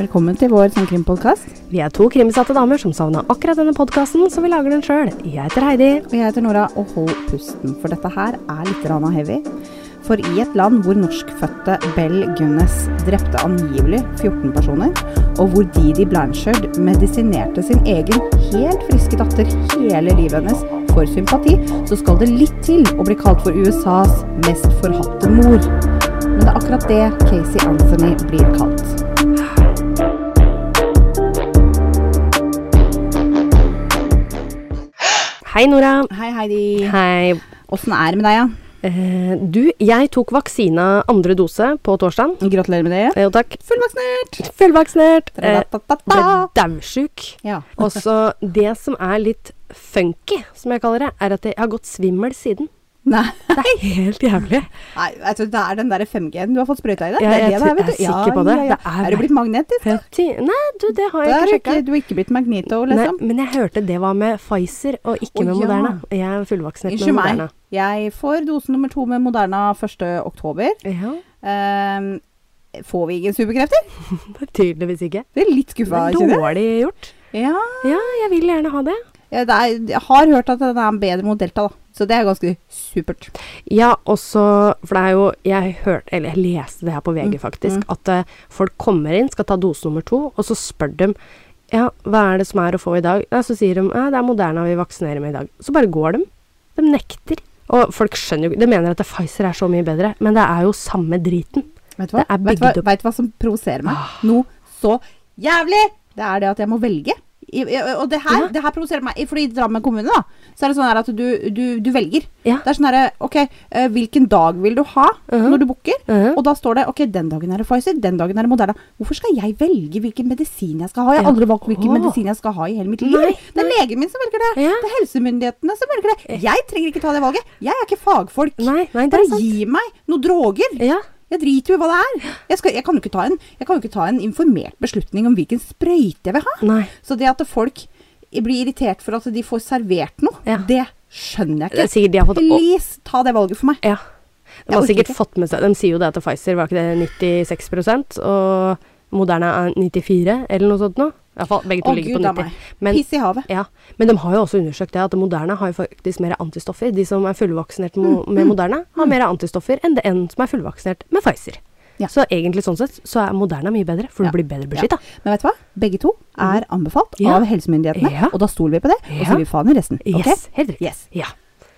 Velkommen til vår sånn krimpodkast. Vi er to krimsatte damer som savna akkurat denne podkasten, så vi lager den sjøl. Jeg heter Heidi. Og jeg heter Nora, og hold pusten, for dette her er litt rana heavy. For i et land hvor norskfødte Bell Gunnes drepte angivelig 14 personer, og hvor Didi Blanchard medisinerte sin egen helt friske datter hele livet hennes for sympati, så skal det litt til å bli kalt for USAs mest forhatte mor. Men det er akkurat det Casey Anthony blir kalt. Hei, Nora. Hei, Heidi. Hei. Åssen er det med deg, ja? Uh, du, jeg tok vaksina andre dose på torsdag. Gratulerer med det. Eh, uh, takk. Fullvaksinert! Fullvaksinert. Eh, ble. Ja. Og så det som er litt funky, som jeg kaller det, er at jeg har gått svimmel siden. Nei, Det er helt jævlig. nei vet du, det er den der 5G-en du har fått sprøyta i deg. Ja, jeg det er, det, jeg er sikker på det. Ja, ja, Det er Er du blitt magnetisk? da? Nei, du, det har jeg ikke sjekka. du er ikke blitt Magneto, Nei, liksom? men jeg hørte det var med Pfizer og ikke med ja. Moderna. Jeg er fullvaksinert med. Moderna. Jeg får dose nummer to med Moderna 1. oktober. Ja, Um, får vi ingen superkrefter? tydeligvis ikke. Det er litt skuffa, dårlig gjort. Ja, Ja, jeg vil gjerne ha det. Det er, jeg har hørt at den er bedre mot Delta, da. Så det er ganske supert. Ja, og så For det er jo Jeg hørte Eller jeg leste det her på VG, Mm, faktisk. mm. At uh, folk kommer inn, skal ta dose nummer to, og så spør de Ja, hva er det som er å få i dag? Ja, så sier de ja, det er Moderna vi vaksinerer med i dag. Så bare går de. De nekter. Og folk skjønner jo De mener at Pfizer er så mye bedre, men det er jo samme driten. Vet du hva, vet hva, vet du hva som provoserer meg? Ah. Noe så jævlig! Det er det at jeg må velge. I, og det her, Ja. det her provoserer meg. Fordi i Drammen kommune, da, så er det sånn at du, du, du velger. Ja. Det er sånn herre Ok, eh, hvilken dag vil du ha Mhm. når du booker? Mhm. Og da står det ok, den dagen er det Pfizer, den dagen er det Moderna. Hvorfor skal jeg velge hvilken medisin jeg skal ha? Jeg har aldri valgt hvilken oh. medisin jeg skal ha i hele mitt liv. Nei, det er legen min som velger det. Ja. Det er helsemyndighetene som velger det. Jeg trenger ikke ta det valget. Jeg er ikke fagfolk. Nei, nei, Bare gi meg noen droger. Ja. Jeg driter jo i hva det er. Jeg, skal, jeg, kan en, jeg kan jo ikke ta en informert beslutning om hvilken sprøyte jeg vil ha. Nei. Så det at folk blir irritert for at de får servert noe, Ja. det skjønner jeg ikke. sikkert de har fått Please, ta det valget for meg. Ja. De har sikkert ikke. fått med seg De sier jo det at Pfizer var ikke det 96% og Moderna er 94 eller noe sånt nå. Fall begge to Å, ligger gud på 90. meg. Men, Piss i havet. ja, men de har jo også undersøkt det at Moderna har jo faktisk mer antistoffer. De som er fullvaksinert mo Mm, med moderne, Moderna, har mer antistoffer enn det en som er fullvaksinert med Pfizer. Ja. Så egentlig sånn sett så er Moderna mye bedre, for Ja. du blir bedre beskytta. Men vet du hva? Begge to er anbefalt Ja. av helsemyndighetene, Ja. og da stoler vi på det. Og så Ja. gir vi faen i resten. Yes, helt riktig. Yes. Ja.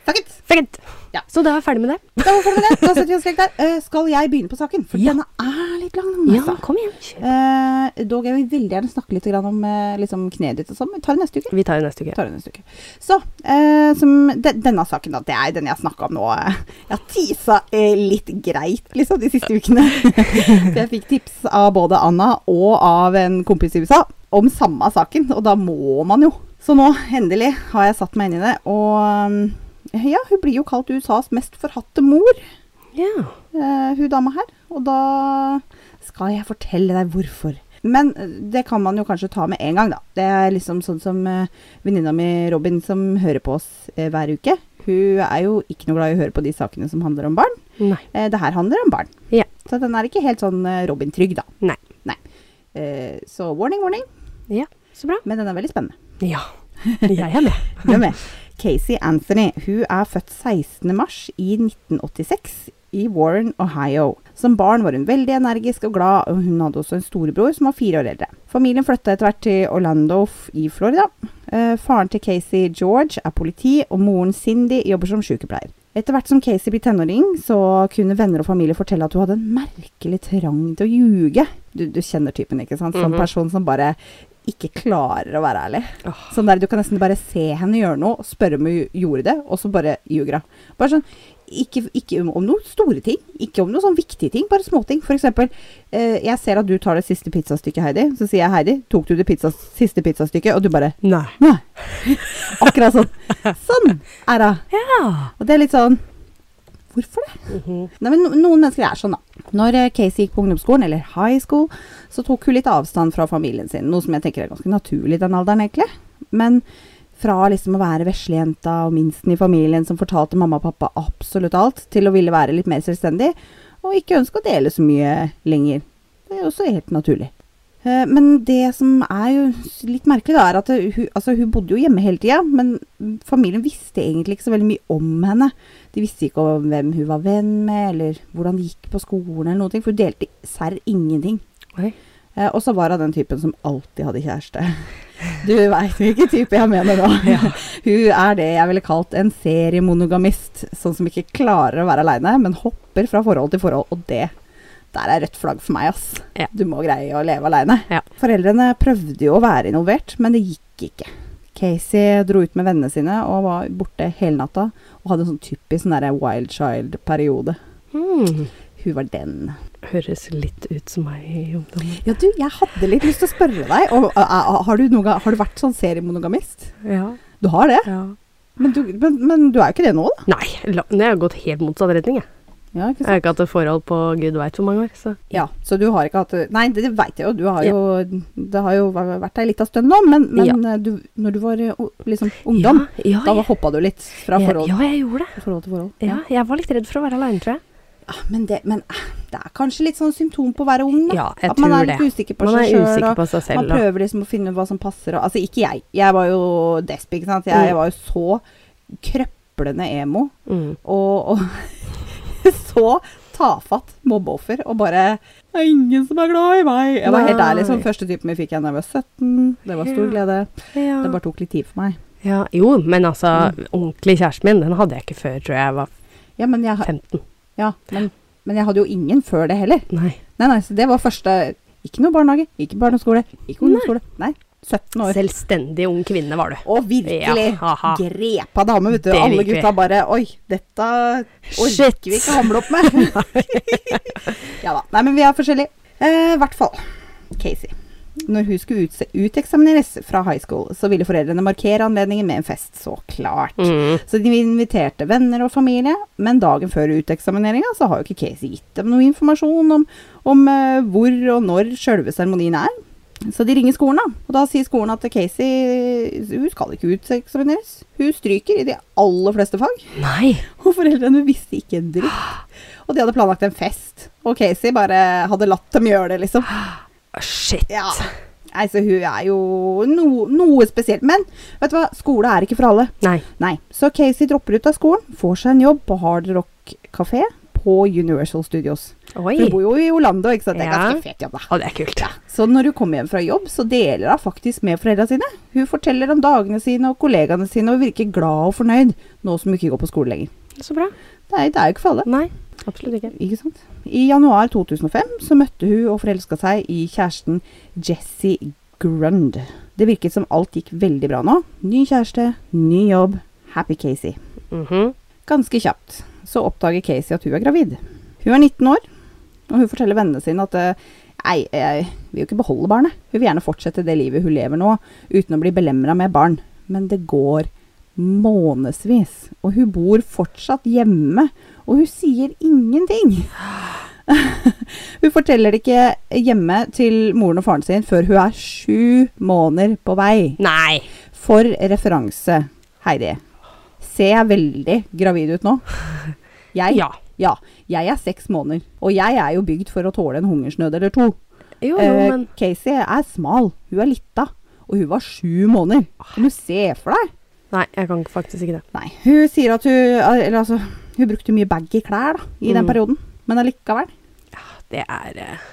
Fuck it! Fint. Ja. Så da er jeg ferdig med det. Da, var vi ferdig med det. da setter vi oss strek der. Uh, skal jeg begynne på saken? For Ja. denne er litt lang. Ja, Altså. kom igjen. Uh, dog jeg vil veldig gjerne snakke litt grann om uh, liksom kneet ditt og sånn, vi tar det neste uke. Vi tar det neste uke. tar det neste uke. Så, som de, denne saken, da, det er den jeg har snakka om nå. Jeg har tisa litt greit, liksom, de siste ukene. Så jeg fikk tips av både Anna og av en kompis i USA om samme saken, og da må man jo. Så nå, endelig, har jeg satt meg inn i det, og um, ja, hun blir jo kalt USAs mest forhatte mor, Ja. uh, hun dama her. Og da skal jeg fortelle deg hvorfor. Men eh, det kan man jo kanskje ta med en gang, da. Det er liksom sånn som uh, venninna mi Robin som hører på oss uh, hver uke. Hun er jo ikke noe glad i å høre på de sakene som handler om barn. Nei. Uh, det her handler om barn. Ja. Så den er ikke helt sånn Robin-trygg, da. Nei. Eh, så warning, warning. Ja, så bra. Men den er veldig spennende. Ja. Jeg er med. Du er med. Casey Anthony hun er født 16. mars i 1986 i Warren, Ohio. Som barn var hun veldig energisk og glad, og hun hadde også en storebror som var fire år eldre. Familien flytta etter hvert til Orlando i Florida. Eh, faren til Casey, George, er politi, og moren Cindy jobber som sykepleier. Etter hvert som Casey blir tenåring, så kunne venner og familie fortelle at hun hadde en merkelig trang til å ljuge. Du, du kjenner typen, ikke sant? Sånn Mhm. person som bare ikke klarer å være ærlig. Oh. Sånn der, Du kan nesten bare se henne gjøre noe, spørre om hun gjorde det, og så bare ljuger hun. Bare sånn, ikke, ikke om, om noen store ting, ikke om noen sånn viktige ting, bare småting. For eksempel, eh, jeg ser at du tar det siste pizzastykket, Heidi. Så sier jeg, Heidi, tok du det pizza, siste pizzastykket? Og du bare Nei. Nei. Akkurat sånn. Sånn er hun. Ja. Og det er litt sånn Hvorfor det? Mhm. Nei, men Noen mennesker er sånn, da. Når eh, Casey gikk på ungdomsskolen, eller high school, så tok hun litt avstand fra familien sin. Noe som jeg tenker er ganske naturlig i den alderen, egentlig. Men fra liksom å være veslejenta og minsten i familien som fortalte mamma og pappa absolutt alt, til å ville være litt mer selvstendig, og ikke ønske å dele så mye lenger. Det er også helt naturlig. Eh, Men det som er jo litt merkelig, da, er at hun, altså, hun bodde jo hjemme hele tida, men familien visste egentlig ikke så veldig mye om henne. De visste ikke om hvem hun var venn med, eller hvordan det gikk på skolen, eller noe, for hun delte serr ingenting. Okay. Eh, og så var hun den typen som alltid hadde kjæreste. Du veit hvilken type jeg mener nå. Hun er det jeg ville kalt en seriemonogamist, sånn som ikke klarer å være aleine, men hopper fra forhold til forhold, og det der er rødt flagg for meg, ass. Ja. Du må greie å leve aleine. Ja. Foreldrene prøvde jo å være involvert, men det gikk ikke. Casey dro ut med vennene sine og var borte hele natta, og hadde en sånn typisk sånn wild child-periode. Mm. Hun var den. Høres litt ut som meg i ungdommen. Ja, du, jeg hadde litt lyst til å spørre deg. Og, a- a- har, du noen har du vært sånn seriemonogamist? Ja. Du har det? ja. Men du, men, men du er jo ikke det nå, da? Nei, jeg har gått helt motsatt retning, jeg. Ja, Jeg har ikke hatt et forhold på gud veit hvor mange år, så Ja, så du har ikke hatt Nei, det, veit jeg jo. Du har jo Det har jo vært ei lita stund nå, men, men ja. du, når du var eh, liksom ungdom, Ja, ja, da hoppa du litt fra forhold, ja, jeg gjorde det. forhold til forhold. Ja, jeg var litt redd for å være aleine, tror jeg. Ja, men, det, men eh, det er kanskje litt sånn symptom på å være ung, da. Ja, jeg At man tror er litt usikker på er seg usikker selv, på seg selv. man prøver liksom å finne hva som passer. Og, altså, ikke jeg. Jeg var jo desp, ikke sant. Jeg, Mm. jeg var jo så krøplende emo. mm. Og, og så tafatt mobbeoffer. Og bare Det er ingen som er glad i meg. Jeg var helt der ærlig. Sånn første typen vi fikk jeg da jeg var 17. Det var stor glede. ja. Det bare tok litt tid for meg. ja. Jo, men altså, Mm. ordentlig kjæresten min, den hadde jeg ikke før, tror jeg jeg var Ja, men jeg, 15. ja, men, men jeg hadde jo ingen før det heller. Nei. Nei, nei, så det var første Ikke noe barnehage, ikke barneskole, ikke ungdomsskole. Nei. 17 år. Selvstendig ung kvinne var du. Og virkelig Ja, grepa dame, vet du. Alle gutta bare Oi, dette orker vi ikke hamle opp med. ja da. Nei, men vi er forskjellige. I hvert fall Casey. Når hun skulle uteksamineres fra high school, så ville foreldrene markere anledningen med en fest. Så klart. Mm. Så de inviterte venner og familie, men dagen før uteksamineringa så har jo ikke Casey gitt dem noe informasjon om, om uh, hvor og når sjølve seremonien er. Så de ringer skolen, da. Og da sier skolen at Casey hun skal ikke uteksamineres. Hun stryker i de aller fleste fag. Nei. Og foreldrene visste ikke en dritt. Og de hadde planlagt en fest. Og Casey bare hadde latt dem gjøre det, liksom. Shit. Ja. Nei, så hun er jo no, noe spesielt. Men vet du hva, skole er ikke for alle. Nei. Nei, så Casey dropper ut av skolen, får seg en jobb på Hard Rock Café på Universal Studios. Oi. Du bor jo i Orlando, ikke sant? Det er Ja. ganske fet jobb, da. Å, det er kult. Så når hun kommer hjem fra jobb, så deler hun faktisk med foreldra sine. Hun forteller om dagene sine og kollegaene sine, og virker glad og fornøyd, nå som hun ikke går på skole lenger. Så bra. Det er, det er jo ikke for alle. Nei, absolutt ikke. Ikke sant? I januar 2005 så møtte hun og forelska seg i kjæresten Jesse Grund. Det virket som alt gikk veldig bra nå. Ny kjæreste, ny jobb, happy Casey. Mhm. Ganske kjapt så oppdager Casey at hun er gravid. Hun er 19 år, og hun forteller vennene sine at eh, Nei, jeg vil jo ikke beholde barnet. Hun vil gjerne fortsette det livet hun lever nå, uten å bli belemra med barn. Men det går månedsvis, og hun bor fortsatt hjemme, og hun sier ingenting. hun forteller det ikke hjemme til moren og faren sin før hun er sju måneder på vei. Nei. For referanse, Heidi. Ser jeg veldig gravid ut nå? Jeg, Ja. ja, jeg er seks måneder, og jeg er jo bygd for å tåle en hungersnød eller to. Jo, jo, men... men Casey er smal, hun er lita, og hun var sju måneder. Kan du se for deg? Nei, jeg kan faktisk ikke det. Nei, hun sier at hun Eller altså, hun brukte mye baggy klær da, i den Mm. perioden, men allikevel. Ja, Det er uh...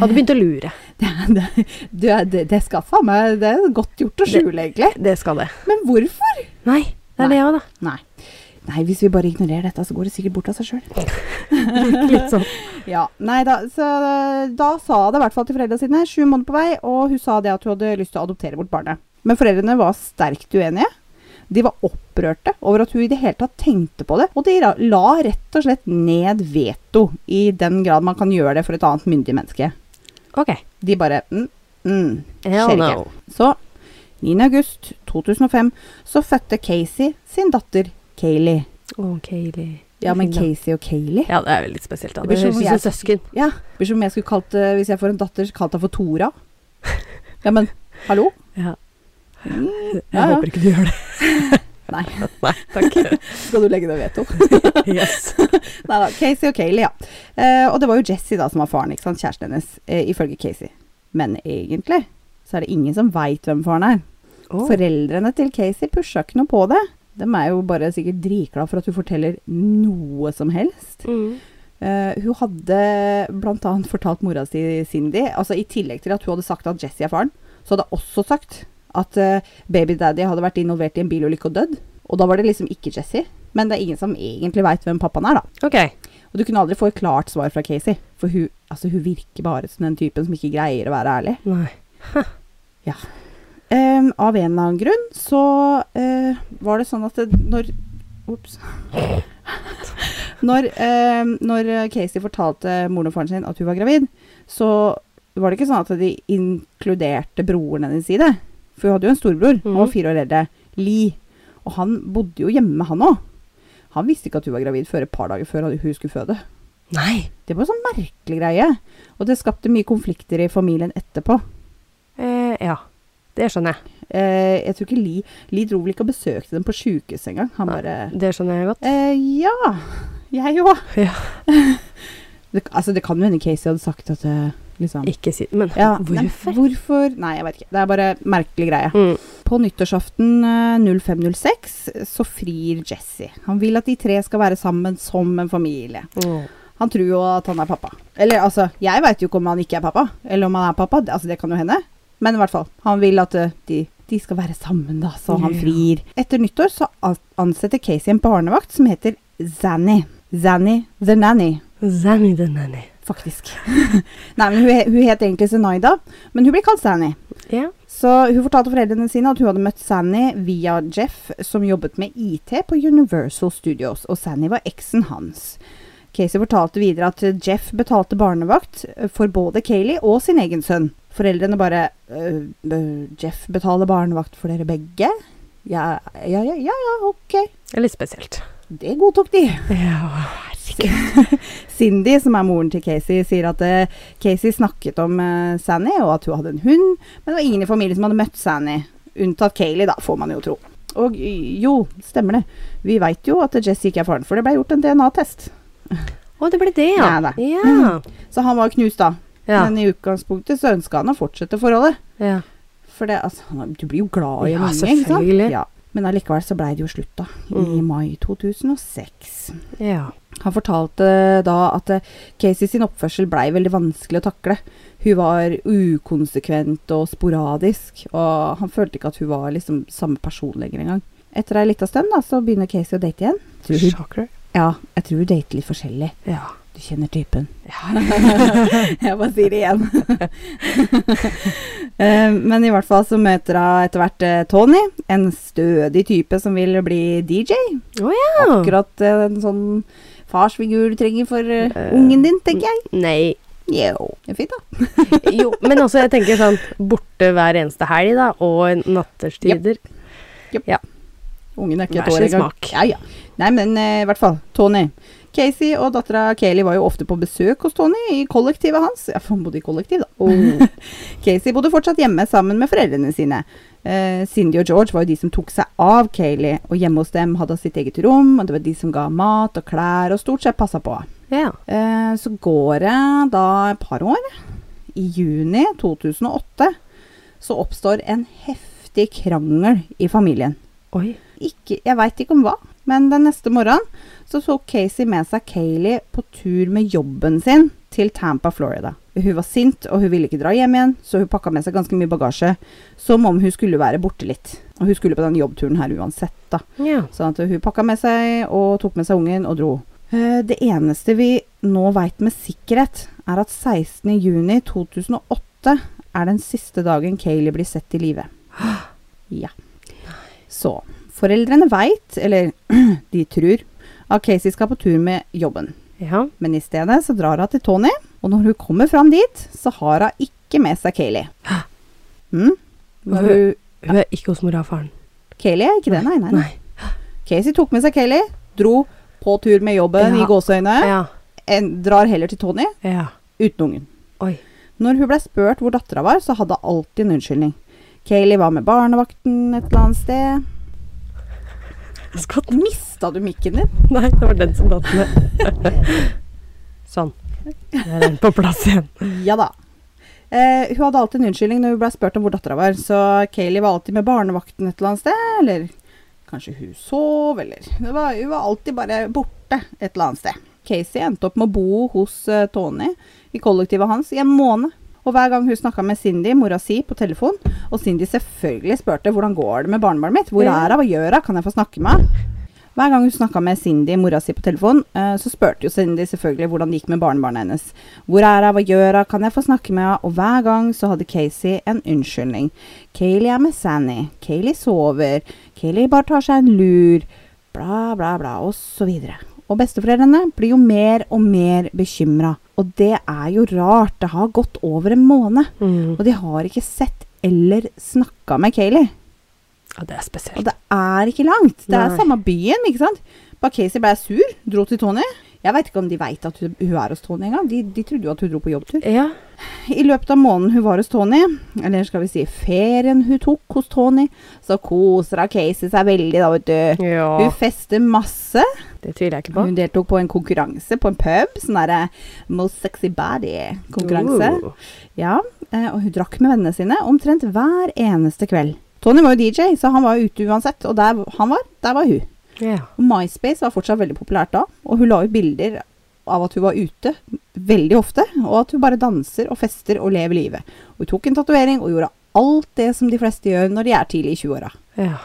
Hadde begynt å lure. Det, det, det, det, det skal faen meg Det er godt gjort å skjule, egentlig. Det skal det. Men hvorfor? Nei, det er det òg, da. Nei. Nei, hvis vi bare ignorerer dette, så går det sikkert bort av seg sjøl. Litt sånn. Ja, nei da, så da sa det i hvert fall til foreldrene sine, sju måneder på vei, og hun sa det at hun hadde lyst til å adoptere bort barnet. Men foreldrene var sterkt uenige. De var opprørte over at hun i det hele tatt tenkte på det, og de la rett og slett ned veto, i den grad man kan gjøre det for et annet myndig menneske. Ok. De bare mm, mm, skjer ikke. Så 9. august 2005 så fødte Casey sin datter Kayleigh. Å, Kayleigh. Ja, men Casey og Kayleigh? Ja, det er veldig spesielt, da. Det Det blir som ut jeg- søsken. Ja, det blir som om jeg skulle kalt det, hvis jeg får en datter, kalt henne for Tora. Ja, men hallo? Ja. Mm, Jeg ja, ja. håper ikke du gjør det. Nei, Nei, takk. skal du legge det veto? yes. Nei da, Casey og Kayleigh, ja. Eh, og det var jo Jesse da som var faren, ikke sant, kjæresten hennes, eh, ifølge Casey. Men egentlig så er det ingen som veit hvem faren er. Å. Foreldrene til Casey pusha ikke noe på det. De er jo bare sikkert dritglad for at hun forteller noe som helst. Mm. Uh, hun hadde bl.a. fortalt mora si Cindy, altså i tillegg til at hun hadde sagt at Jesse er faren, så hadde hun også sagt at uh, babydaddy hadde vært involvert i en bilulykke og dødd. Og da var det liksom ikke Jesse. Men det er ingen som egentlig veit hvem pappaen er, da. Ok. Og du kunne aldri få et klart svar fra Casey, for hun, altså, hun virker bare som den typen som ikke greier å være ærlig. Nei. Em, av en eller annen grunn så eh, var det sånn at det, når Ops. når, em, når Casey fortalte moren og faren sin at hun var gravid, så var det ikke sånn at de inkluderte broren hennes i det. For hun hadde jo en storebror. Han var fire år eldre. Lee. Og han bodde jo hjemme, han òg. Han visste ikke at hun var gravid før et par dager før hun skulle føde. Nei. Det var en sånn merkelig greie. Og det skapte mye konflikter i familien etterpå. Eh, ja. Det skjønner jeg. Eh, jeg tror ikke Li Li dro vel ikke og besøkte dem på sjukehuset engang. Han Nei. bare Det skjønner jeg godt. eh, Ja, jeg òg. Ja. Det, altså, det kan jo hende Casey hadde sagt at eh, liksom Ikke si Men ja, nei, hvorfor? hvorfor? Nei, jeg vet ikke. Det er bare merkelig greie. Mm. På nyttårsaften eh, 0506 så frir Jesse. Han vil at de tre skal være sammen som en familie. Mm. Han tror jo at han er pappa. Eller altså, jeg veit jo ikke om han ikke er pappa, eller om han er pappa. Altså, det kan jo hende. Men i hvert fall, han vil at eh, de, de skal være sammen, da, så han frir. Etter nyttår så ansetter Casey en barnevakt som heter Zanny. Zanny the Nanny, Zanny the nanny. faktisk. Nei, men hun, hun het egentlig Zenaida, men hun blir kalt Zanny. Ja. Så hun fortalte foreldrene sine at hun hadde møtt Sanny via Jeff, som jobbet med IT på Universal Studios, og Sanny var eksen hans. Casey fortalte videre at Jeff betalte barnevakt eh, for både Kayleigh og sin egen sønn. Foreldrene bare «Øh, øh, Jeff betaler barnevakt for dere begge? Ja, ja, ja, ja, ja, ok. Det er litt spesielt. Det godtok de. Ja. Cindy, som er moren til Casey, sier at uh, Casey snakket om uh, Sanny, og at hun hadde en hund, men det var ingen i familien som hadde møtt Sanny. Unntatt Kayleigh, da, får man jo tro. Og jo, stemmer det. Vi veit jo at Jesse ikke er faren, for det ble gjort en DNA-test. Å, det ble det, ja. Ja. Ja. Så han var knust da. Ja. Men i utgangspunktet så ønska han å fortsette forholdet. ja. For det, altså, du blir jo glad i en Ja, unge, ikke sant? Ja. Men allikevel så blei det jo slutt, da. I Mm. mai 2006. ja. Han fortalte da at eh, Casey sin oppførsel blei veldig vanskelig å takle. Hun var ukonsekvent og sporadisk, og han følte ikke at hun var liksom samme person lenger engang. Etter ei lita stund da, så begynner Casey å date igjen. Tror hun, ja, jeg tror hun dater litt forskjellig. Ja. Du kjenner typen. ja. jeg bare sier det igjen. Eh, Men i hvert fall så møter hun etter hvert eh, Tony, en stødig type som vil bli DJ. Oh, ja. Akkurat eh, en sånn farsfigur du trenger for Eh, ungen din, tenker jeg. Nei. Jo, det er fint da. Jo, men også jeg tenker sånn borte hver eneste helg, da, og natterstider. Ja. Ungen er ikke et år sin smak. Ja, ja. Nei, men i hvert fall. Tony. Casey og dattera Kayleigh var jo ofte på besøk hos Tony i kollektivet hans. Ja, for hun bodde i kollektiv, da. Oh. Casey bodde fortsatt hjemme sammen med foreldrene sine. Uh, Cindy og George var jo de som tok seg av Kayleigh, og hjemme hos dem hadde hun sitt eget rom, og det var de som ga mat og klær, og stort sett passa på henne. Ja. Eh, så går det da et par år. I juni 2008 så oppstår en heftig krangel i familien. Oi. Ikke, jeg veit ikke om hva, men den neste morgenen så tok Casey med seg Kayleigh på tur med jobben sin til Tampa, Florida. Hun var sint, og hun ville ikke dra hjem igjen, så hun pakka med seg ganske mye bagasje, som om hun skulle være borte litt. Og hun skulle på den jobbturen her uansett, da. Ja. Sånn at hun pakka med seg og tok med seg ungen og dro. Eh, Det eneste vi nå veit med sikkerhet, er at 16.6.2008 er den siste dagen Kayleigh blir sett i live. Ja. Så foreldrene veit, eller de tror, at Casey skal på tur med jobben. ja. Men i stedet så drar hun til Tony, og når hun kommer fram dit, så har hun ikke med seg Kayleigh. Mm? Hun, Hun er ikke hos mora og faren. Kayleigh er ikke det, nei, nei. nei. Casey tok med seg Kayleigh, dro på tur med jobben Ja. i gåseøyne, Ja. en, drar heller til Tony Ja. uten ungen. Oi. Når hun ble spurt hvor dattera var, så hadde hun alltid en unnskyldning. Kayleigh var med barnevakten et eller annet sted. Skott. Mista du mikken din? Nei, det var den som datt ned. sånn. Der er den på plass igjen. Ja da. Eh, hun hadde alltid en unnskyldning når hun ble spurt om hvor dattera var, så Kayleigh var alltid med barnevakten et eller annet sted, eller kanskje hun sov, eller det var, Hun var alltid bare borte et eller annet sted. Casey endte opp med å bo hos eh, Tony i kollektivet hans i en måned. Og hver gang hun snakka med Cindy, mora si, på telefon, og Cindy selvfølgelig spurte hvordan går det med barnebarnet mitt, hvor er hun, hva gjør hun, kan jeg få snakke med henne? Hver gang hun snakka med Cindy, mora si, på telefon, eh, så spurte jo Cindy selvfølgelig hvordan det gikk med barnebarnet hennes. Hvor er hun, hva gjør hun, kan jeg få snakke med henne? Og hver gang så hadde Casey en unnskyldning. Kayleigh er med Sanny, Kayleigh sover, Kayleigh bare tar seg en lur, bla, bla, bla, og så videre. Og besteforeldrene blir jo mer og mer bekymra. Og det er jo rart, det har gått over en måned, Mm. og de har ikke sett eller snakka med Kayleigh. Ja, det er spesielt. Og det er ikke langt. Det er samme byen, ikke sant. Bare Casey ble sur, dro til Tony. Jeg veit ikke om de veit at hun, hun er hos Tony engang. De, de trodde jo at hun dro på jobbtur. Ja. I løpet av måneden hun var hos Tony, eller skal vi si ferien hun tok hos Tony, så koser hun Casey seg veldig, da, vet du. ja. Hun fester masse. Det tviler jeg ikke på. Hun deltok på en konkurranse på en pub. Sånn derre Most Sexy Body-konkurranse. Uh. Ja, eh, og hun drakk med vennene sine omtrent hver eneste kveld. Tony var jo DJ, så han var ute uansett. Og der han var, der var hun. Ja. Og MySpace var fortsatt veldig populært da, og hun la ut bilder av at hun var ute veldig ofte, og at hun bare danser og fester og lever livet. Og hun tok en tatovering og gjorde alt det som de fleste gjør når de er tidlig i 20-åra. ja.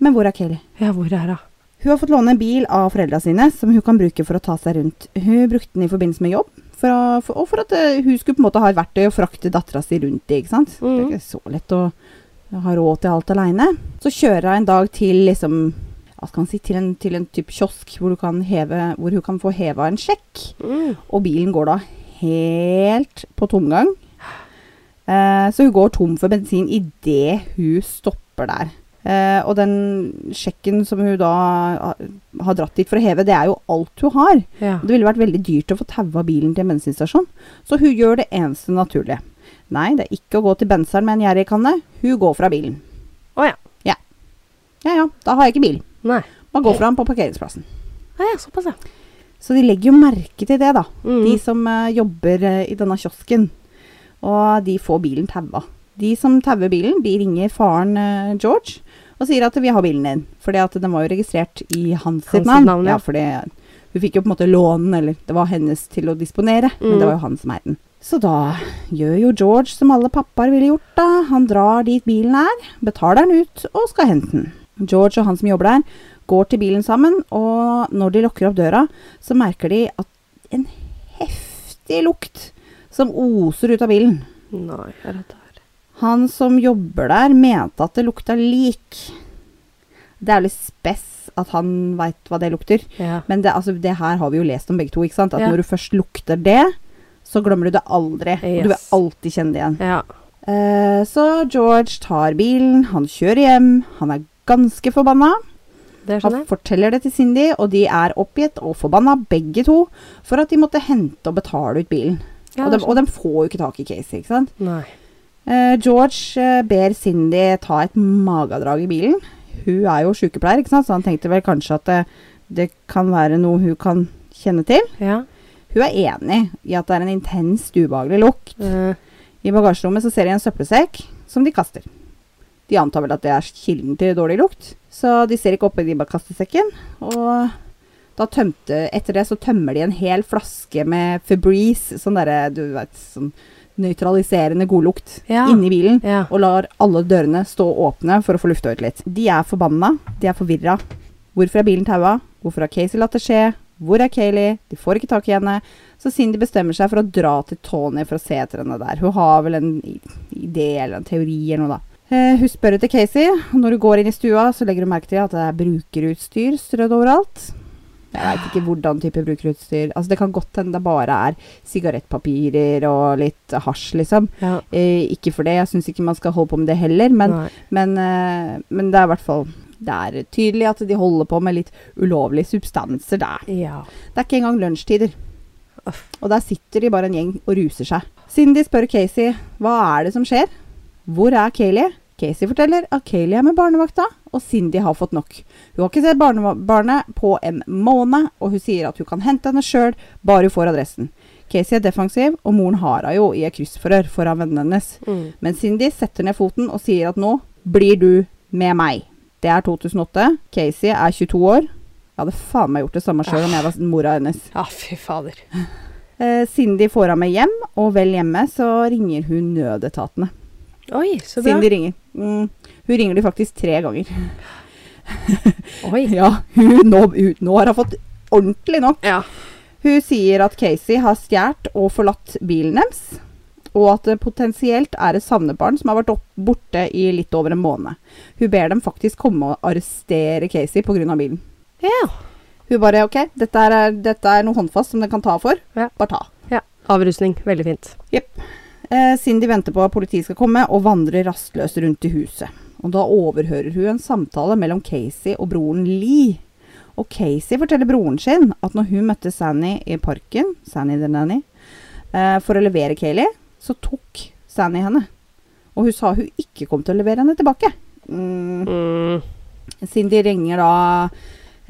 Men hvor er Kelly? Ja, hvor er hun? Hun har fått låne en bil av foreldra sine som hun kan bruke for å ta seg rundt. Hun brukte den i forbindelse med jobb, for å, for, og for at eh, hun skulle på en måte ha et verktøy å frakte dattera si rundt i. ikke sant? Det er ikke så lett å ha råd til alt aleine. Så kjører hun en dag til liksom hva skal man si, til en, til en type kiosk hvor, du kan heve, hvor hun kan få heva en sjekk. Mm. Og bilen går da helt på tomgang. Eh, så hun går tom for bensin idet hun stopper der. Eh, og den sjekken som hun da har dratt dit for å heve, det er jo alt hun har. Ja. Det ville vært veldig dyrt å få taua bilen til en bensinstasjon, så hun gjør det eneste naturlige. Nei, det er ikke å gå til benseren med en gjerrigkanne. Hun går fra bilen. Å ja. Ja. Ja ja, da har jeg ikke bil. Nei. Man går fra den på parkeringsplassen. Ja, ja, såpass, ja. Så de legger jo merke til det, da. Mm. De som uh, jobber uh, i denne kiosken. Og de får bilen taua. De som tauer bilen, de ringer faren George og sier at 'vi har bilen din'. For den var jo registrert i hans, Hans navn. navn, ja. fordi hun fikk jo på en måte lånen, eller det var hennes til å disponere. Men Mm. det var jo han som eide den. Så da gjør jo George som alle pappaer ville gjort, da. Han drar dit bilen er, betaler den ut og skal hente den. George og han som jobber der, går til bilen sammen, og når de lukker opp døra, så merker de at en heftig lukt som oser ut av bilen. Nei, er redd. Han som jobber der, mente at det lukta lik. Det er litt spess at han veit hva det lukter. Ja. Men det, altså, det her har vi jo lest om begge to. ikke sant? At Ja. når du først lukter det, så glemmer du det aldri. Yes. du vil alltid kjenne det igjen. ja. Eh, så George tar bilen, han kjører hjem. Han er ganske forbanna. Han forteller det til Cindy, og de er oppgitt og forbanna begge to for at de måtte hente og betale ut bilen. Og, de, og de får jo ikke tak i Casey, ikke sant. Nei. Eh, George eh, ber Cindy ta et magedrag i bilen. Hun er jo sykepleier, ikke sant? så han tenkte vel kanskje at det, det kan være noe hun kan kjenne til. Ja. Hun er enig i at det er en intenst ubehagelig lukt. Mm. I bagasjerommet så ser de en søppelsekk som de kaster. De antar vel at det er kilden til dårlig lukt, så de ser ikke oppi de bare kaster sekken. Og da tømte, etter det så tømmer de en hel flaske med Febreze, sånn derre, du vet, sånn nøytraliserende godlukt, Ja. inni bilen. ja. Og lar alle dørene stå åpne for å få lufta ut litt. De er forbanna, de er forvirra. Hvorfor er bilen taua? Hvorfor har Casey latt det skje? Hvor er Kayleigh? De får ikke tak i henne. Så Cindy bestemmer seg for å dra til Tony for å se etter henne der. Hun har vel en idé eller en teori eller noe, da. Eh, hun spør etter Casey, når hun går inn i stua, så legger hun merke til at det er brukerutstyr strødd overalt. Jeg veit ikke hvordan type brukerutstyr. Altså Det kan godt hende det bare er sigarettpapirer og litt hasj, liksom. ja. Eh, ikke for det, jeg syns ikke man skal holde på med det heller, men, men, eh, men det er i hvert fall Det er tydelig at de holder på med litt ulovlige substanser der. Ja. Det er ikke engang lunsjtider. Og der sitter de bare en gjeng og ruser seg. Cindy spør Casey hva er det som skjer. Hvor er Kayleigh? Casey forteller at Kayleigh er med barnevakta, og Cindy har fått nok. Hun har ikke sett barnebarnet på en måned, og hun sier at hun kan hente henne sjøl, bare hun får adressen. Casey er defensiv, og moren har henne jo i et kryssforhør foran vennene hennes. Mm. Men Cindy setter ned foten og sier at nå blir du med meg. Det er 2008. Casey er 22 år. Jeg hadde faen meg gjort det samme sjøl om jeg var mora hennes. Ja, fy fader. Eh, Cindy får henne med hjem, og vel hjemme så ringer hun nødetatene. Oi, så bra. Cindy ringer. Mm, hun ringer de faktisk tre ganger. Oi. Ja, hun, nå, hun, nå har hun fått ordentlig nok. Ja. Hun sier at Casey har stjålet og forlatt bilen deres, og at det potensielt er et savnebarn som har vært opp, borte i litt over en måned. Hun ber dem faktisk komme og arrestere Casey pga. bilen. Ja. Hun bare OK, dette er, dette er noe håndfast som dere kan ta for. Ja. Bare ta. ja. Avrusning. Veldig fint. Eh, Cindy venter på at politiet skal komme, og vandrer rastløst rundt i huset. Og da overhører hun en samtale mellom Casey og broren Lee. Og Casey forteller broren sin at når hun møtte Sanny i parken, Sanny the Nanny, eh, for å levere Kayleigh, så tok Sanny henne. Og hun sa hun ikke kom til å levere henne tilbake. Mm. Mm. Cindy ringer da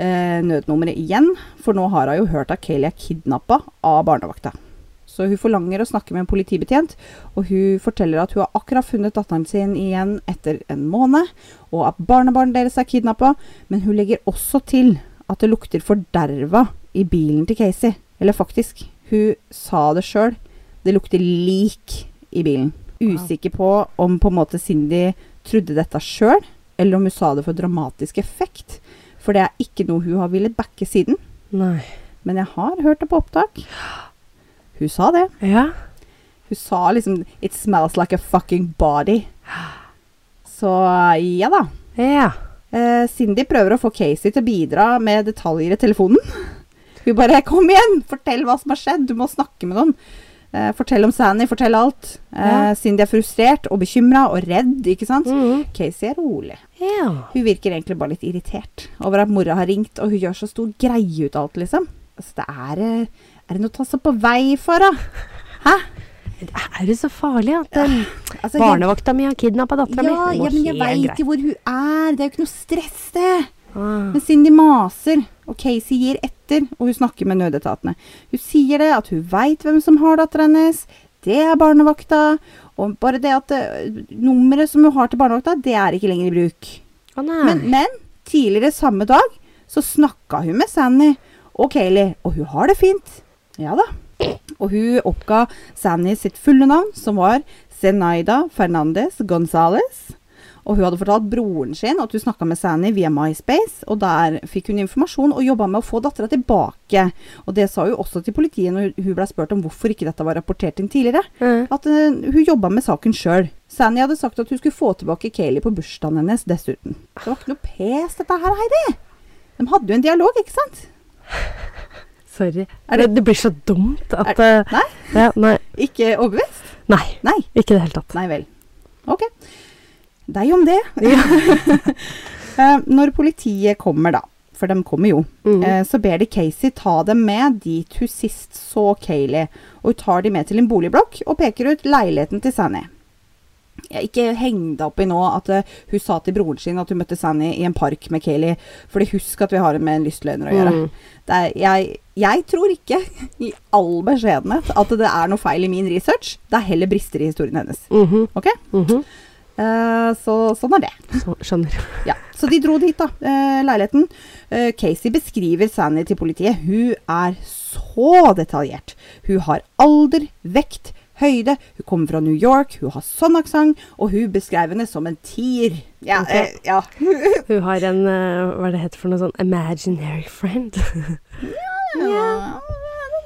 eh, nødnummeret igjen, for nå har hun jo hørt at Kayleigh er kidnappa av barnevakta. Så hun forlanger å snakke med en politibetjent, og hun forteller at hun har akkurat funnet datteren sin igjen etter en måned, og at barnebarnet deres er kidnappa, men hun legger også til at det lukter forderva i bilen til Casey. Eller faktisk, hun sa det sjøl. Det lukter lik i bilen. Usikker på om på en måte Cindy trodde dette sjøl, eller om hun sa det for dramatisk effekt. For det er ikke noe hun har villet backe siden. Nei. Men jeg har hørt det på opptak. Hun sa det. Ja. Hun sa liksom 'It smells like a fucking body'. Så ja da. Ja. Eh, Cindy prøver å få Casey til å bidra med detaljer i telefonen. Hun bare 'Kom igjen! Fortell hva som har skjedd! Du må snakke med noen'. Eh, fortell om Sandy, fortell alt. Eh, Ja. Cindy er frustrert og bekymra og redd, ikke sant? Mm. Casey er rolig. Ja. Hun virker egentlig bare litt irritert over at mora har ringt, og hun gjør så stor greie ut av alt, liksom. Altså, det er eh, Er det noe å ta seg på vei for, da? Hæ? Er det så farlig at um, Altså, barnevakta mi har kidnappa dattera mi? Ja, men jeg veit jo hvor hun er. Det er jo ikke noe stress, det. Ah. Men Cindy maser, og Casey gir etter, og hun snakker med nødetatene. Hun sier det, at hun veit hvem som har dattera hennes. Det er barnevakta. Og bare det at uh, nummeret som hun har til barnevakta, det er ikke lenger i bruk. Nei. Men, men tidligere samme dag så snakka hun med Sanny og Kayleigh, og hun har det fint. Ja da. Og hun oppga Sanny sitt fulle navn, som var Zenaida Fernandez Gonzales. Og hun hadde fortalt broren sin at hun snakka med Sanny via MySpace, og der fikk hun informasjon og jobba med å få dattera tilbake. Og det sa hun også til politiet når hun ble spurt om hvorfor ikke dette var rapportert inn tidligere. Mm. At eh, hun jobba med saken sjøl. Sanny hadde sagt at hun skulle få tilbake Kayleigh på bursdagen hennes dessuten. Det var ikke noe pes, dette her, Heidi. De hadde jo en dialog, ikke sant? Sorry. Det, det- det blir så dumt at Er- uh, Nei? Ja, nei. Ikke overbevist? Nei. Nei. Ikke i det hele tatt. Nei vel. Ok. Deg om det. Ja. Eh, når politiet kommer, da, for de kommer jo, Mm. eh, så ber de Casey ta dem med dit hun sist så Kayleigh. Og hun tar dem med til en boligblokk og peker ut leiligheten til Sanny. Ikke heng deg opp i nå at eh, hun sa til broren sin at hun møtte Sandy i en park med Kayleigh. Fordi husk at vi har med en lystløgner å gjøre. Mm. Er, jeg, jeg tror ikke, i all beskjedenhet, at det er noe feil i min research. Det er heller brister i historien hennes. Mhm. Ok? Mm -hmm. Uh, så sånn er det. Så, skjønner. Ja, Så de dro dit, da. Uh, leiligheten. Uh, Casey beskriver Sandy til politiet. Hun er så detaljert. Hun har alder, vekt, høyde. Hun kommer fra New York, hun har sånn aksent, og hun beskrev henne som en tier. Ja, okay. eh, ja. Hun har en uh, Hva er det heter for noe sånn imaginary friend. ja. ja. Yeah.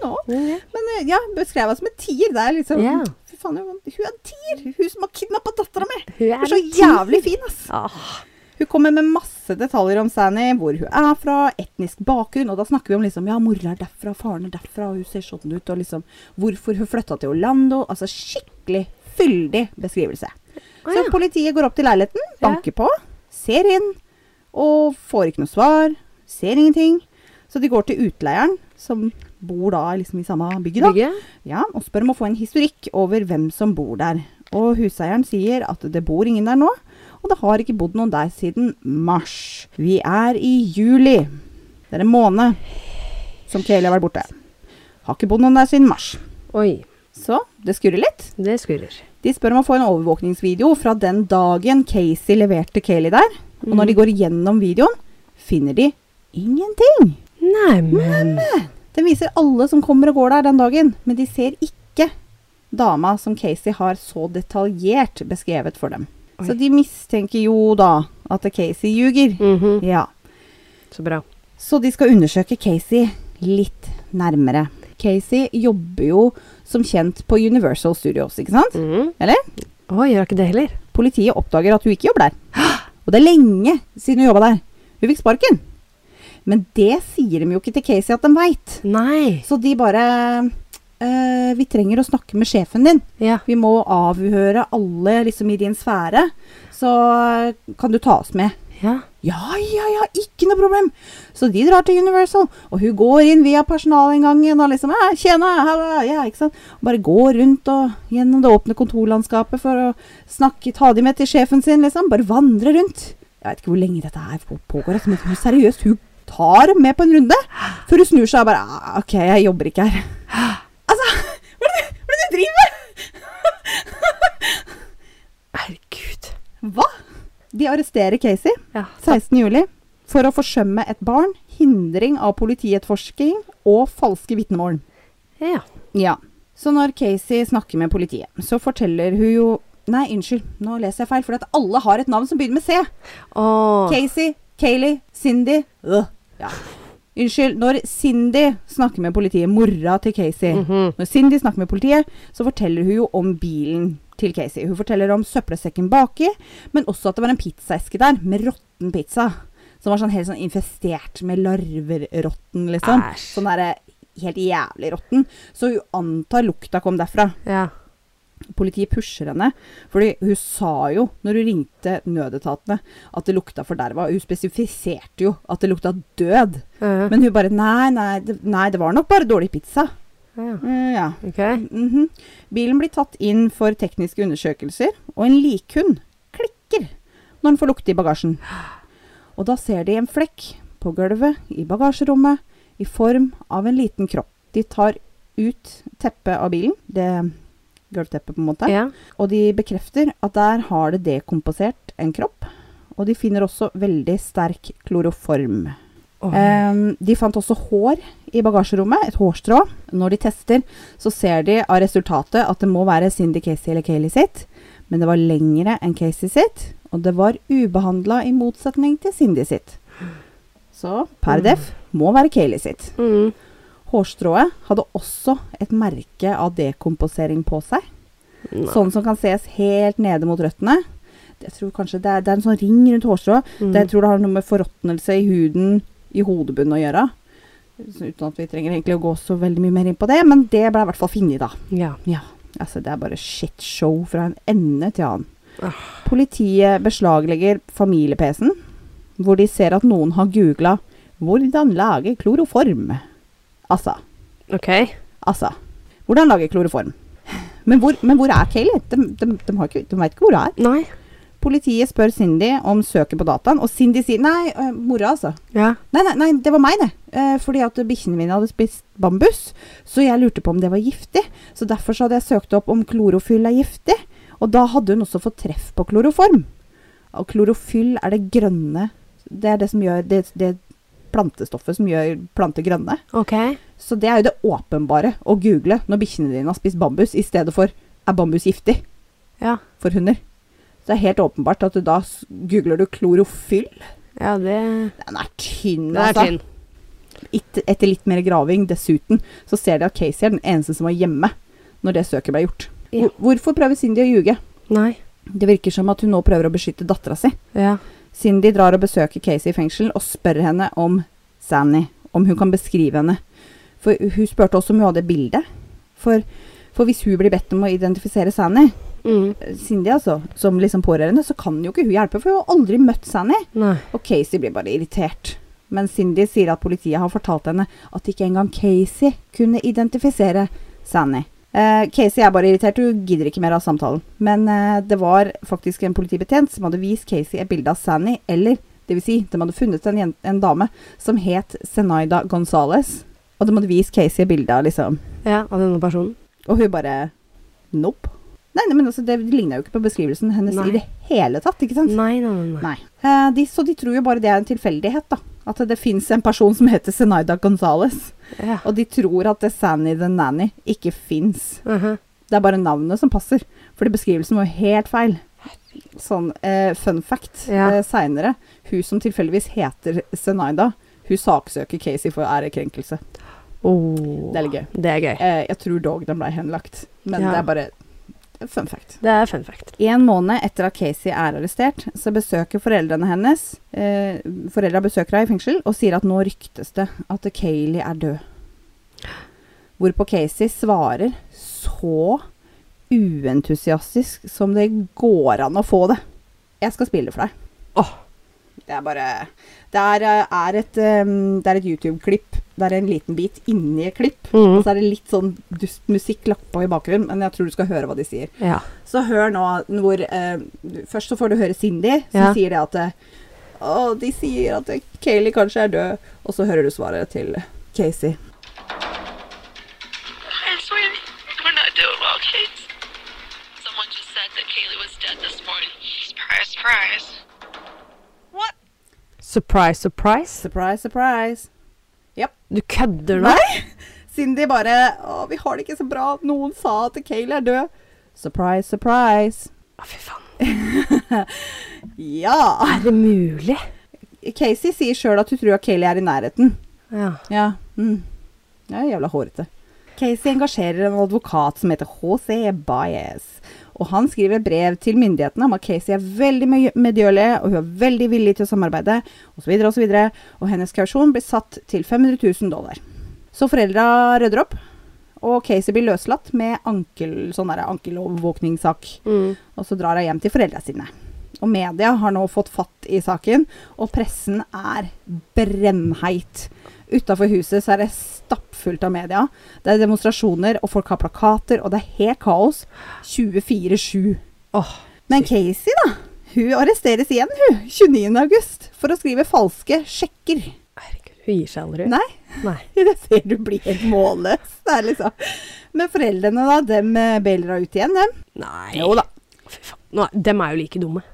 Ja. Men eh, ja, beskrev henne som en tier. Det er liksom yeah. Fy faen, hun hun er en tier! Hun som har kidnappa dattera mi! Hun Hun er så jævlig fin, ass. Ah. Hun kommer med masse detaljer om Sanny, hvor hun er fra, etnisk bakgrunn, og da snakker vi om liksom, ja, mora er derfra, faren er derfra, og hun ser sånn ut, og liksom, hvorfor hun flytta til Orlando, altså skikkelig fyldig beskrivelse. Så politiet går opp til leiligheten, banker på, ser inn, og får ikke noe svar, ser ingenting. Så de går til utleieren, som bor da liksom i samme bygget da. Bygget? Ja, og spør om å få en historikk over hvem som bor der. Og huseieren sier at det bor ingen der nå, og det har ikke bodd noen der siden mars. Vi er i juli. Det er en måned som Kayleigh har vært borte. Har ikke bodd noen der siden mars. Oi. Så det skurrer litt. Det skurrer. De spør om å få en overvåkningsvideo fra den dagen Casey leverte Kayleigh der. Og når de går gjennom videoen, finner de ingenting. Neimen Den viser alle som kommer og går der den dagen, men de ser ikke dama som Casey har så detaljert beskrevet for dem. Oi. Så de mistenker jo da at Casey ljuger. Mhm. Ja. Så bra. Så de skal undersøke Casey litt nærmere. Casey jobber jo som kjent på Universal Studios, ikke sant? Mhm. Eller? Å, gjør ikke det heller? Politiet oppdager at hun ikke jobber der. Og det er lenge siden hun jobba der. Hun fikk sparken. Men det sier de jo ikke til Casey at de veit. Så de bare eh, Vi trenger å snakke med sjefen din. Ja. Vi må avhøre alle liksom i din sfære. Så eh, kan du ta oss med. Ja. Ja, ja, ja, ikke noe problem. Så de drar til Universal, og hun går inn via personalinngangen og liksom ja, 'Tjena, hella, ja, ikke sant. Og bare går rundt og gjennom det åpne kontorlandskapet for å snakke, ta de med til sjefen sin, liksom. Bare vandre rundt. Jeg vet ikke hvor lenge dette her pågår, altså, men seriøst, hun tar med på en runde. Før hun snur seg og bare «Ah, 'OK, jeg jobber ikke her'. Altså, hva er det, hva er det du driver med? Herregud. Hva? De arresterer Casey. Ja. 16. juli for å forsømme et barn, hindring av politietterforskning og falske vitnemål. Ja. Ja. Så når Casey snakker med politiet, så forteller hun jo Nei, unnskyld, nå leser jeg feil, for at alle har et navn som begynner med C. Åh. Casey, Kayleigh, Cindy øh. ja. Unnskyld. Når Cindy snakker med politiet, mora til Casey Mhm. Når Cindy snakker med politiet, så forteller hun jo om bilen til Casey. Hun forteller om søppelsekken baki, men også at det var en pizzaeske der med råtten pizza. Som var sånn helt sånn infestert med larverrotten, liksom. Æsj. Sånn derre helt jævlig råtten. Så hun antar lukta kom derfra. Ja. Politiet pusher henne, fordi hun sa jo, når hun ringte nødetatene, at det lukta forderva. Hun spesifiserte jo at det lukta død. Ja. Men hun bare nei, nei, nei, det var nok bare dårlig pizza. ja. Eh, ja. Mm -hmm. Bilen blir tatt inn for tekniske undersøkelser, og en likhund klikker når den får lukte i bagasjen. Og da ser de en flekk på gulvet i bagasjerommet i form av en liten kropp. De tar ut teppet av bilen, det gulvteppet på en måte, Ja. og de bekrefter at der har det dekomposert en kropp. Og de finner også veldig sterk kloroform. Oh. Um, de fant også hår i bagasjerommet, et hårstrå. Når de tester, så ser de av resultatet at det må være Cindy Casey eller Kayleigh sitt, men det var lengre enn Casey sitt, og det var ubehandla i motsetning til Cindy sitt. Så per Mm. def må være Kayleigh sitt. Mm. Hårstrået hadde også et merke av dekomposering på seg, Nei. sånn som kan ses helt nede mot røttene. Jeg tror kanskje det er, det er en sånn ring rundt hårstrået. Mm. Det, jeg tror det har noe med forråtnelse i huden i hodebunnen å gjøre. Uten at vi trenger egentlig å gå så veldig mye mer inn på det, men det ble i hvert fall funnet, da. Ja. Ja, altså det er bare shitshow fra en ende til annen. Ah. Politiet beslaglegger familie-PC-en, hvor de ser at noen har googla 'hvordan lage kloroform'. Altså. Ok. Altså. Hvordan lage kloroform? Men hvor, men hvor er Kayleigh? De, de, de, har ikke- de veit ikke hvor hun er. Nei. Politiet spør Cindy om søket på dataen, og Cindy sier nei, uh, mora altså. Ja. Nei, nei, nei, det var meg, det. Uh, fordi at bikkjene mine hadde spist bambus. Så jeg lurte på om det var giftig. Så derfor så hadde jeg søkt opp om klorofyll er giftig. Og da hadde hun også fått treff på kloroform. Og klorofyll er det grønne Det er det som gjør det, det plantestoffet som gjør planter grønne. Ok. Så det er jo det åpenbare å google når bikkjene dine har spist bambus, i stedet for er bambus giftig Ja. for hunder. Så det er helt åpenbart at du da googler du klorofyll. Ja, det Den er tynn, Det er altså. tynn. Et, etter litt mer graving, dessuten, så ser de at Casey er den eneste som var hjemme når det søket ble gjort. Ja. Hvorfor prøver Cindy å ljuge? Nei. Det virker som at hun nå prøver å beskytte dattera si. Ja. Cindy drar og besøker Casey i fengsel og spør henne om Sanny, om hun kan beskrive henne. For hun spurte også om hun hadde bilde. For, for hvis hun blir bedt om å identifisere Sanny, Mm. Cindy altså, som liksom pårørende, så kan jo ikke hun hjelpe, for hun har aldri møtt Sanny. Nei. Og Casey blir bare irritert. Men Cindy sier at politiet har fortalt henne at ikke engang Casey kunne identifisere Sanny. Eh, Casey er bare irritert, du gidder ikke mer av samtalen. Men uh, det var faktisk en politibetjent som hadde vist Casey et bilde av Sanny, eller det vil si, de hadde funnet en, en dame som het Zenaida Gonzales. Og de hadde vist Casey et bilde av liksom Ja, av denne personen. Og hun bare Nope. Nei, nei men altså, det ligna jo ikke på beskrivelsen hennes Nei. i det hele tatt, ikke sant? Nei, nei, nei. nei. Eh, de, så de tror jo bare det er en tilfeldighet, da. At det fins en person som heter Zenaida Gonzales. Ja. Og de tror at det Sanny the Nanny ikke fins. Mhm. Det er bare navnet som passer. Fordi beskrivelsen var helt feil. Sånn eh, fun fact Ja. eh, seinere. Hun som tilfeldigvis heter Zenaida, hun saksøker Casey for ærekrenkelse. Oh, Det er litt gøy. Det er gøy. Eh, jeg tror dog den ble henlagt, men Ja. det er bare fun fact. Det er fun fact. En måned etter at Casey er arrestert, så besøker foreldrene hennes eh, Foreldra besøker henne i fengsel og sier at nå ryktes det at Kayleigh er død. Hvorpå Casey svarer så uentusiastisk som det går an å få det. Jeg skal spille for deg. Åh. Det er bare Det er, eh, er et, um, et YouTube-klipp. Det er en liten bit inni et klipp. Mm. Og så er det litt sånn dust musikk lagt på i bakgrunnen, men jeg tror du skal høre hva de sier. Ja. Så hør nå hvor uh, Først så får du høre Cindy, som Ja. sier det at eh, Å, de sier at eh, Kayleigh kanskje er død. Og så hører du svaret til Casey. Surprise, surprise. Surprise, surprise. Du kødder nå? Nei! Cindy bare Å, vi har det ikke så bra. Noen sa at Kayleigh er død. Surprise, surprise. Å, fy faen. Ja. Er det mulig? Casey sier sjøl at hun tror at Kayleigh er i nærheten. Ja. Ja. Mm. Er jævla hårete. Casey engasjerer en advokat som heter José Baez. Og han skriver brev til myndighetene om at Casey er veldig me- medgjørlig, og hun er veldig villig til å samarbeide, osv., osv. Og, så og hennes kausjon blir satt til 500 000 dollar. Så foreldra rydder opp, og Casey blir løslatt med ankel, sånn ankelovervåkningssak. Mm. Og så drar hun hjem til foreldra sine. Og media har nå fått fatt i saken, og pressen er brennheit. Utafor huset så er det stappfullt av media. Det er demonstrasjoner, og folk har plakater, og det er helt kaos. 24-7. Oh, Men Casey, da? Hun arresteres igjen, hun. 29. august. For å skrive falske sjekker. herregud. Hun gir seg aldri. Nei. Nei. Det ser du blir helt målløs. Det er liksom. Men foreldrene, da, dem eh, bailer hun ut igjen, dem. Nei. Jo da. Fy faen. Dem er jo like dumme.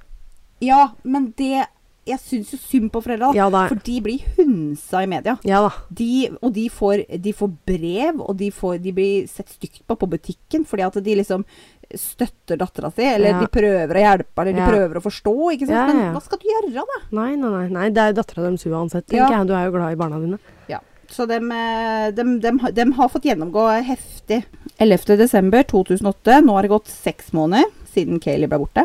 Ja, men det Jeg syns jo synd på foreldra. Ja. For de blir hunsa i media. Ja da. De, og de får, de får brev, og de, får, de blir sett stygt på på butikken fordi at de liksom støtter dattera si, eller Ja. de prøver å hjelpe, eller de Ja. prøver å forstå. Ikke sant? Ja. Men hva skal du gjøre, da? Nei, nei, nei. nei det er dattera deres uansett, tenker jeg. Du er jo glad i barna dine. Ja. Så dem, eh, dem, dem, har- dem har fått gjennomgå heftig. 11. desember 2008. Nå har det gått seks måneder siden Kayleigh ble borte.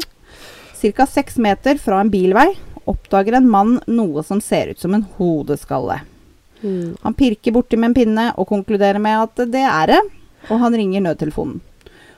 Ca. seks meter fra en bilvei oppdager en mann noe som ser ut som en hodeskalle. Mm. Han pirker borti med en pinne og konkluderer med at det er det, og han ringer nødtelefonen.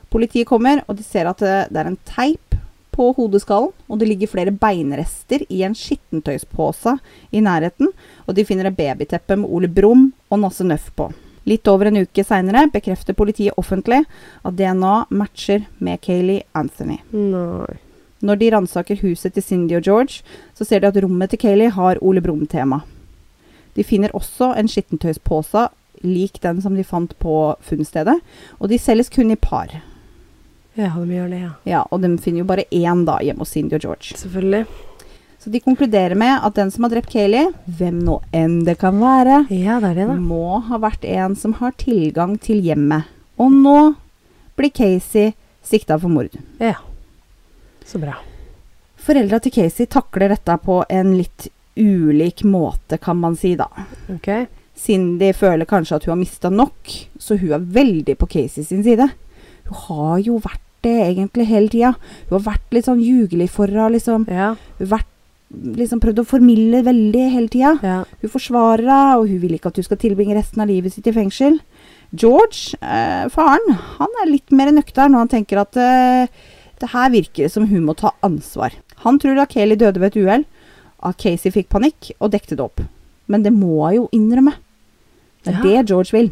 Politiet kommer, og de ser at det det er en teip på hodeskallen, og det ligger flere beinrester i en skittentøyspose i nærheten, og de finner et babyteppe med Ole Brumm og Nasse Nøff på. Litt over en uke seinere bekrefter politiet offentlig at DNA matcher med Kayleigh Anthony. Nei. Når de ransaker huset til Cindy og George, så ser de at rommet til Kayleigh har Ole Brumm-tema. De finner også en skittentøyspose lik den som de fant på funnstedet, og de selges kun i par. Ja, de gjør det, ja. Ja, og de finner jo bare én da hjemme hos Cindy og George. Selvfølgelig. Så de konkluderer med at den som har drept Kayleigh, hvem nå enn det kan være, Ja, det er det, da. må ha vært en som har tilgang til hjemmet. Og nå blir Casey sikta for mord. Ja. Så bra. Foreldra til Casey takler dette på en litt ulik måte, kan man si da. Ok. Cindy føler kanskje at hun har mista nok, så hun er veldig på Casey sin side. Hun har jo vært det egentlig hele tida. Hun har vært litt sånn ljugelig for henne, liksom. Ja. Hun har liksom prøvd å formilde veldig hele tida. Ja. Hun forsvarer henne, og hun vil ikke at hun skal tilbringe resten av livet sitt i fengsel. George, eh, faren, han er litt mer nøktern når han tenker at eh, det her virker det som hun må ta ansvar. Han tror Kayleigh døde ved et uhell, at Casey fikk panikk og dekte det opp. Men det må hun jo innrømme. Det er Ja. det George vil.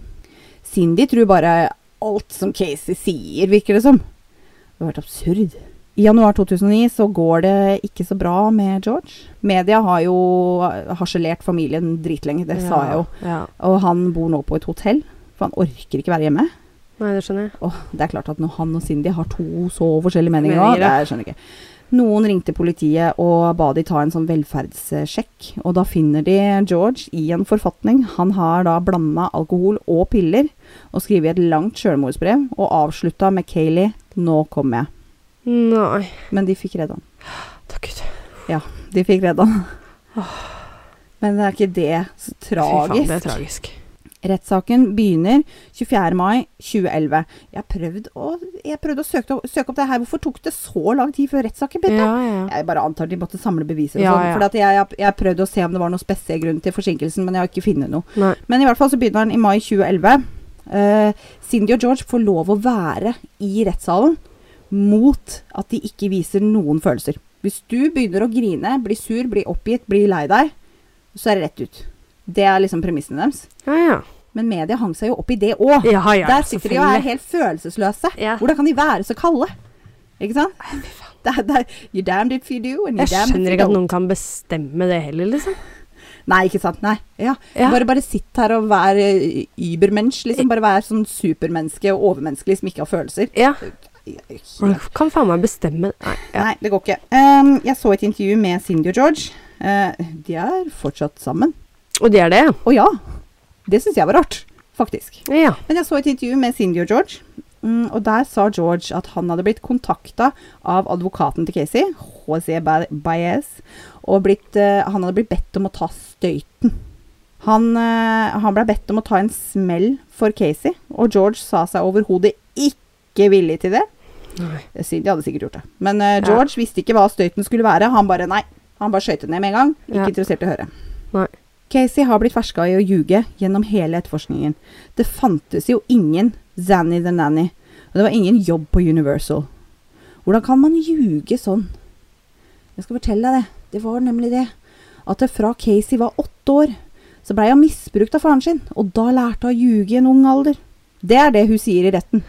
Cindy tror bare alt som Casey sier, virker det som. Det har vært absurd. I januar 2009 så går det ikke så bra med George. Media har jo harselert familien dritlenge, det sa jeg jo. Ja. Og han bor nå på et hotell, for han orker ikke være hjemme. Nei, det skjønner jeg. Åh, det er klart at når han og Cindy har to så forskjellige meninger, Meninger, ja. det skjønner jeg ikke. Noen ringte politiet og ba de ta en sånn velferdssjekk, og da finner de George i en forfatning. Han har da blanda alkohol og piller, og skrevet et langt sjølmordsbrev, og avslutta med Kayleigh 'Nå kommer jeg'. Nei. Men de fikk redda han. Takk Gud. De fikk redda han. Men det er ikke det så Fy faen, det er tragisk. Rettssaken begynner 24. mai 2011. Jeg prøvde å, jeg prøvde å søke, søke opp det her. Hvorfor tok det så lang tid før rettssaken begynte? Ja, ja. Jeg bare antar de måtte samle beviser. Og sånn. For jeg, jeg, prøvde å se om det var noen spesiell grunn til forsinkelsen, men jeg har ikke funnet noe. Nei. Men i hvert fall så begynner den i mai 2011. Uh, Cindy og George får lov å være i rettssalen mot at de ikke viser noen følelser. Hvis du begynner å grine, blir sur, blir oppgitt, blir lei deg, så er det rett ut. Det er liksom premissene deres. Ja, ja. Men media hang seg jo opp i det òg. Ja, ja, Der sitter de og er helt følelsesløse. Ja. Hvordan kan de være så kalde? Ikke sant? Det det you're damned if you do, Jeg damned if skjønner ikke at noen kan bestemme det heller, liksom. Nei, ikke sant. Nei. Ja. Bare, bare sitt her og vær eh, übermensch. Liksom. Bare vær sånn supermenneske og overmenneskelig som ikke har følelser. Ja. Man kan faen meg bestemme Nei. Ja. Nei, det går ikke. Um, jeg så et intervju med Cindy og George. Uh, de er fortsatt sammen. Og de er det, Å ja. Det syns jeg var rart, faktisk. ja. Men jeg så et intervju med Cindy og George. Mm, og der sa George at han hadde blitt kontakta av advokaten til Casey, HC Baez, og blitt, eh, han hadde blitt bedt om å ta støyten. Han, uh, han ble bedt om å ta en smell for Casey, og George sa seg overhodet ikke villig til det. Nei. Cindy hadde sikkert gjort det. Men eh, George visste ikke hva støyten skulle være. Han bare nei. Han bare skøyte ned med en gang. Ikke Ja. interessert i å høre. Nei. Casey har blitt ferska i å ljuge gjennom hele etterforskningen. Det fantes jo ingen Zanny the Nanny, og det var ingen jobb på Universal. Hvordan kan man ljuge sånn? Jeg skal fortelle deg det. Det var nemlig det. At det fra Casey var åtte år, så blei hun misbrukt av faren sin, og da lærte hun å ljuge i en ung alder. Det er det hun sier i retten.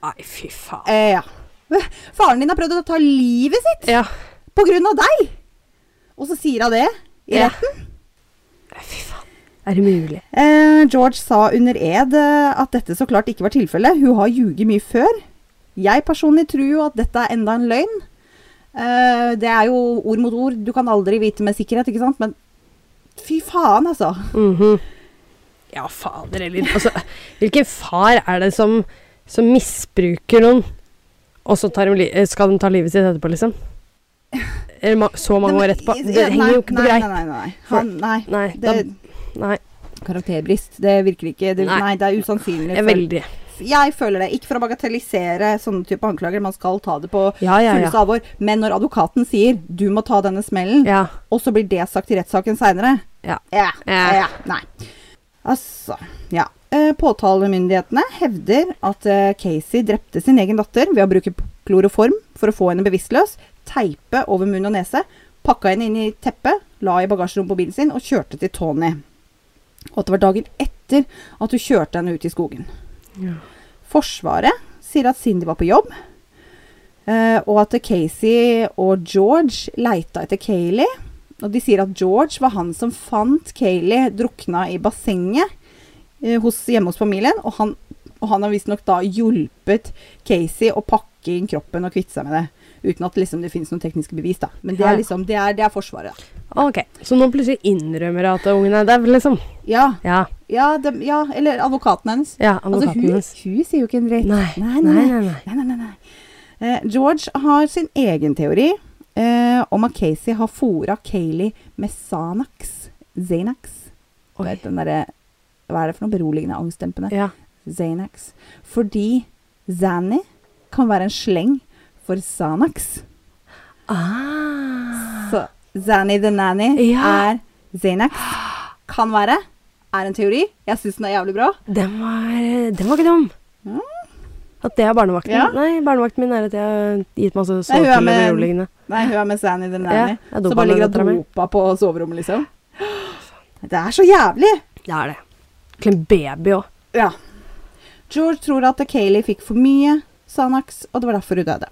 Nei, fy faen. Eh, ja. Faren din har prøvd å ta livet sitt Ja. på grunn av deg! Og så sier hun det i Ja. Fy faen. Er det mulig? Eh, George sa under ed eh, at dette så klart ikke var tilfellet. Hun har ljuget mye før. Jeg personlig tror jo at dette er enda en løgn. Eh, det er jo ord mot ord. Du kan aldri vite med sikkerhet, ikke sant? Men fy faen, altså. Mhm. Ja, fader heller. Altså, hvilken far er det som, som misbruker noen, og så tar de, skal de ta livet sitt etterpå, liksom? Så mange år etterpå? Det henger jo ikke på nei, greip. Nei, nei, nei. Han, nei. Nei, Det, nei, karakterbrist. Det virker ikke det, Nei. nei. det er usannsynlig. for- veldig Jeg føler det. Ikke for å bagatellisere sånne type anklager. Man skal ta det på Ja, ja, fulleste ja. alvor. Men når advokaten sier 'du må ta denne smellen', ja. og så blir det sagt i rettssaken seinere Ja. Ja, Ja. ja. Nei. Altså, ja. Eh, påtalemyndighetene hevder at eh, Casey drepte sin egen datter ved å bruke kloroform for å få henne bevisstløs, teipe over munn og nese, pakka henne inn i teppet, la i bagasjerommet på bilen sin og kjørte til Tony. Og at det var dagen etter at hun kjørte henne ut i skogen. Ja. Forsvaret sier at Cindy var på jobb, eh, og at Casey og George leita etter Kayleigh. Og de sier at George var han som fant Kayleigh drukna i bassenget eh, hos, hjemme hos familien, og han, og han har visstnok da hjulpet Casey å pakke inn kroppen og kvitte seg med det. Uten at liksom, det finnes noen tekniske bevis, da. Men det er liksom, det er, det er Forsvaret. da. Ok, så nå plutselig innrømmer at ungen er dau, liksom? Ja, Ja. ja, de, ja, eller advokaten hennes. ja Altså, hun, hennes. hun sier jo ikke en dritt. Nei. nei, Nei, nei. nei, nei. Nei, nei, nei. nei. Eh, George har sin egen teori eh, om at Casey har fora Kayleigh med Zanax. Zanax. Vet, den der, Hva er det for noe beroligende angstdempende? Ja. Zanax. Fordi Zanny kan være en sleng for Xanax. Ah. Så Zanny the Nanny Ja. er Xanax. Kan være. Er en teori. Jeg syns den er jævlig bra. Den var, den var ikke dum. Mm. At det er barnevakten? Ja. Nei, barnevakten min er at jeg har gitt masse er sovepiller og beroligende. Nei, hun er med Zanny the Nanny. Ja, Så bare ligger og dopa på soverommet, liksom. Det er så jævlig! Det er det. Til en baby òg. Ja. George tror at Kayleigh fikk for mye Xanax, og det var derfor hun døde.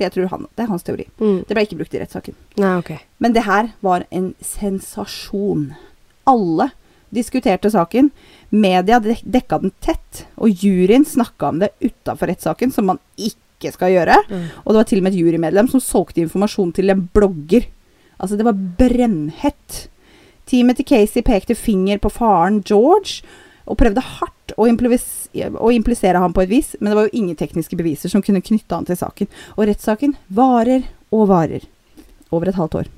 Det, tror han, det er hans teori. Mm. Det ble ikke brukt i rettssaken. Nei, ok. Men det her var en sensasjon. Alle diskuterte saken. Media dek dekka den tett, og juryen snakka om det utafor rettssaken, som man ikke skal gjøre. Mm. Og det var til og med et jurymedlem som solgte informasjon til en blogger. Altså, det var brennhett. Teamet til Casey pekte finger på faren George og prøvde hardt å, å implisere ham på et vis, men det var jo ingen tekniske beviser som kunne knytte han til saken. Og rettssaken varer og varer. Over et halvt år.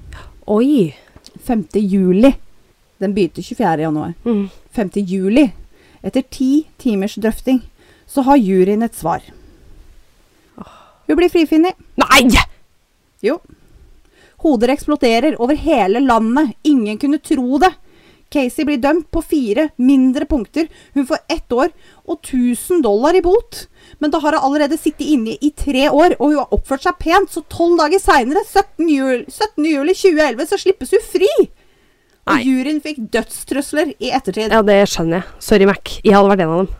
Oi. 5. juli. Den begynte 24. januar. Mm. 5. juli. Etter ti timers drøfting så har juryen et svar. Hun blir frifunnet. Nei! Jo. Hoder eksploderer over hele landet. Ingen kunne tro det. Casey blir dømt på fire mindre punkter. Hun får ett år og 1000 dollar i bot. Men da har hun allerede sittet inne i tre år, og hun har oppført seg pent, så tolv dager seinere, 17. juli, 17. 2011, så slippes hun fri! Og Nei. juryen fikk dødstrusler i ettertid. Ja, det skjønner jeg. Sorry, Mac. Jeg hadde vært en av dem.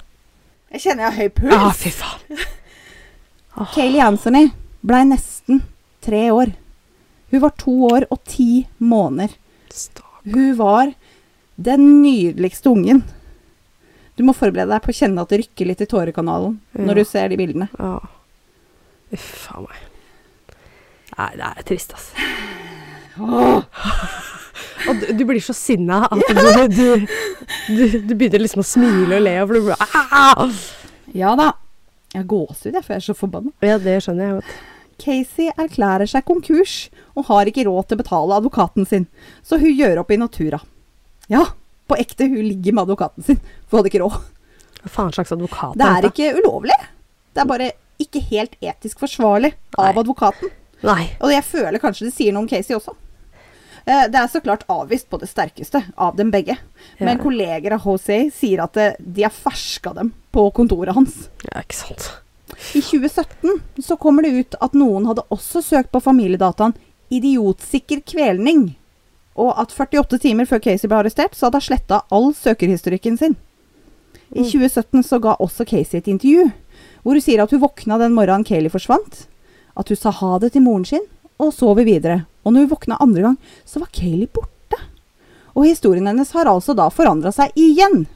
Jeg kjenner jeg har høy puls. Ja, fy faen. Kayleigh Anthony blei nesten tre år. Hun var to år og ti måneder. Hun var den nydeligste ungen. Du må forberede deg på å kjenne at det rykker litt i tårekanalen Ja. når du ser de bildene. Ja. Uff a meg. Nei, det er trist, ass. Og du, du blir så sinna at du, du, du, du begynner liksom å smile og le, og du blir ah! Ja da. Jeg har gåsehud, jeg, for jeg er så forbanna. Ja, det skjønner jeg. godt. Casey erklærer seg konkurs og har ikke råd til å betale advokaten sin, så hun gjør opp i Natura. Ja, på ekte, hun ligger med advokaten sin, for hun hadde ikke råd. Hva faen slags advokat Det er ikke ulovlig. Det er bare ikke helt etisk forsvarlig av Nei. advokaten. Nei. Og jeg føler kanskje det sier noe om Casey også. Eh, Det er så klart avvist på det sterkeste av dem begge. Men Ja. kolleger av Jose sier at eh, de har ferska dem på kontoret hans. Ja, ikke sant. I 2017 så kommer det ut at noen hadde også søkt på familiedataen idiotsikker kvelning. Og at 48 timer før Casey ble arrestert, så hadde hun sletta all søkerhistorikken sin. I Mm. 2017 så ga også Casey et intervju, hvor hun sier at hun våkna den morgenen Kayleigh forsvant, at hun sa ha det til moren sin, og sover videre. Og når hun våkna andre gang, så var Kayleigh borte. Og historien hennes har altså da forandra seg igjen.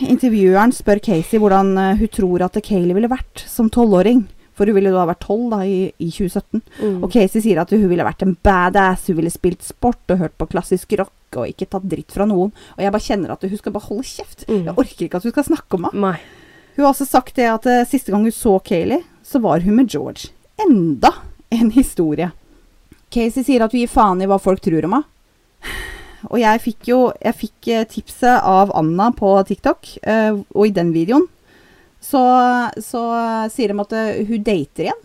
Intervjueren spør Casey hvordan eh, hun tror at Kayleigh ville vært som tolvåring. For hun ville da vært tolv i, i 2017. Mm. Og Casey sier at hun ville vært en badass, hun ville spilt sport og hørt på klassisk rock og ikke tatt dritt fra noen. Og jeg bare kjenner at hun skal bare holde kjeft. Mm. Jeg orker ikke at hun skal snakke om meg. Hun har også sagt det at uh, siste gang hun så Kayleigh, så var hun med George. Enda en historie. Casey sier at hun gir faen i hva folk tror om henne. Og jeg fikk jo jeg fikk eh, tipset av Anna på TikTok, uh, og i den videoen så, så sier de at hun dater igjen.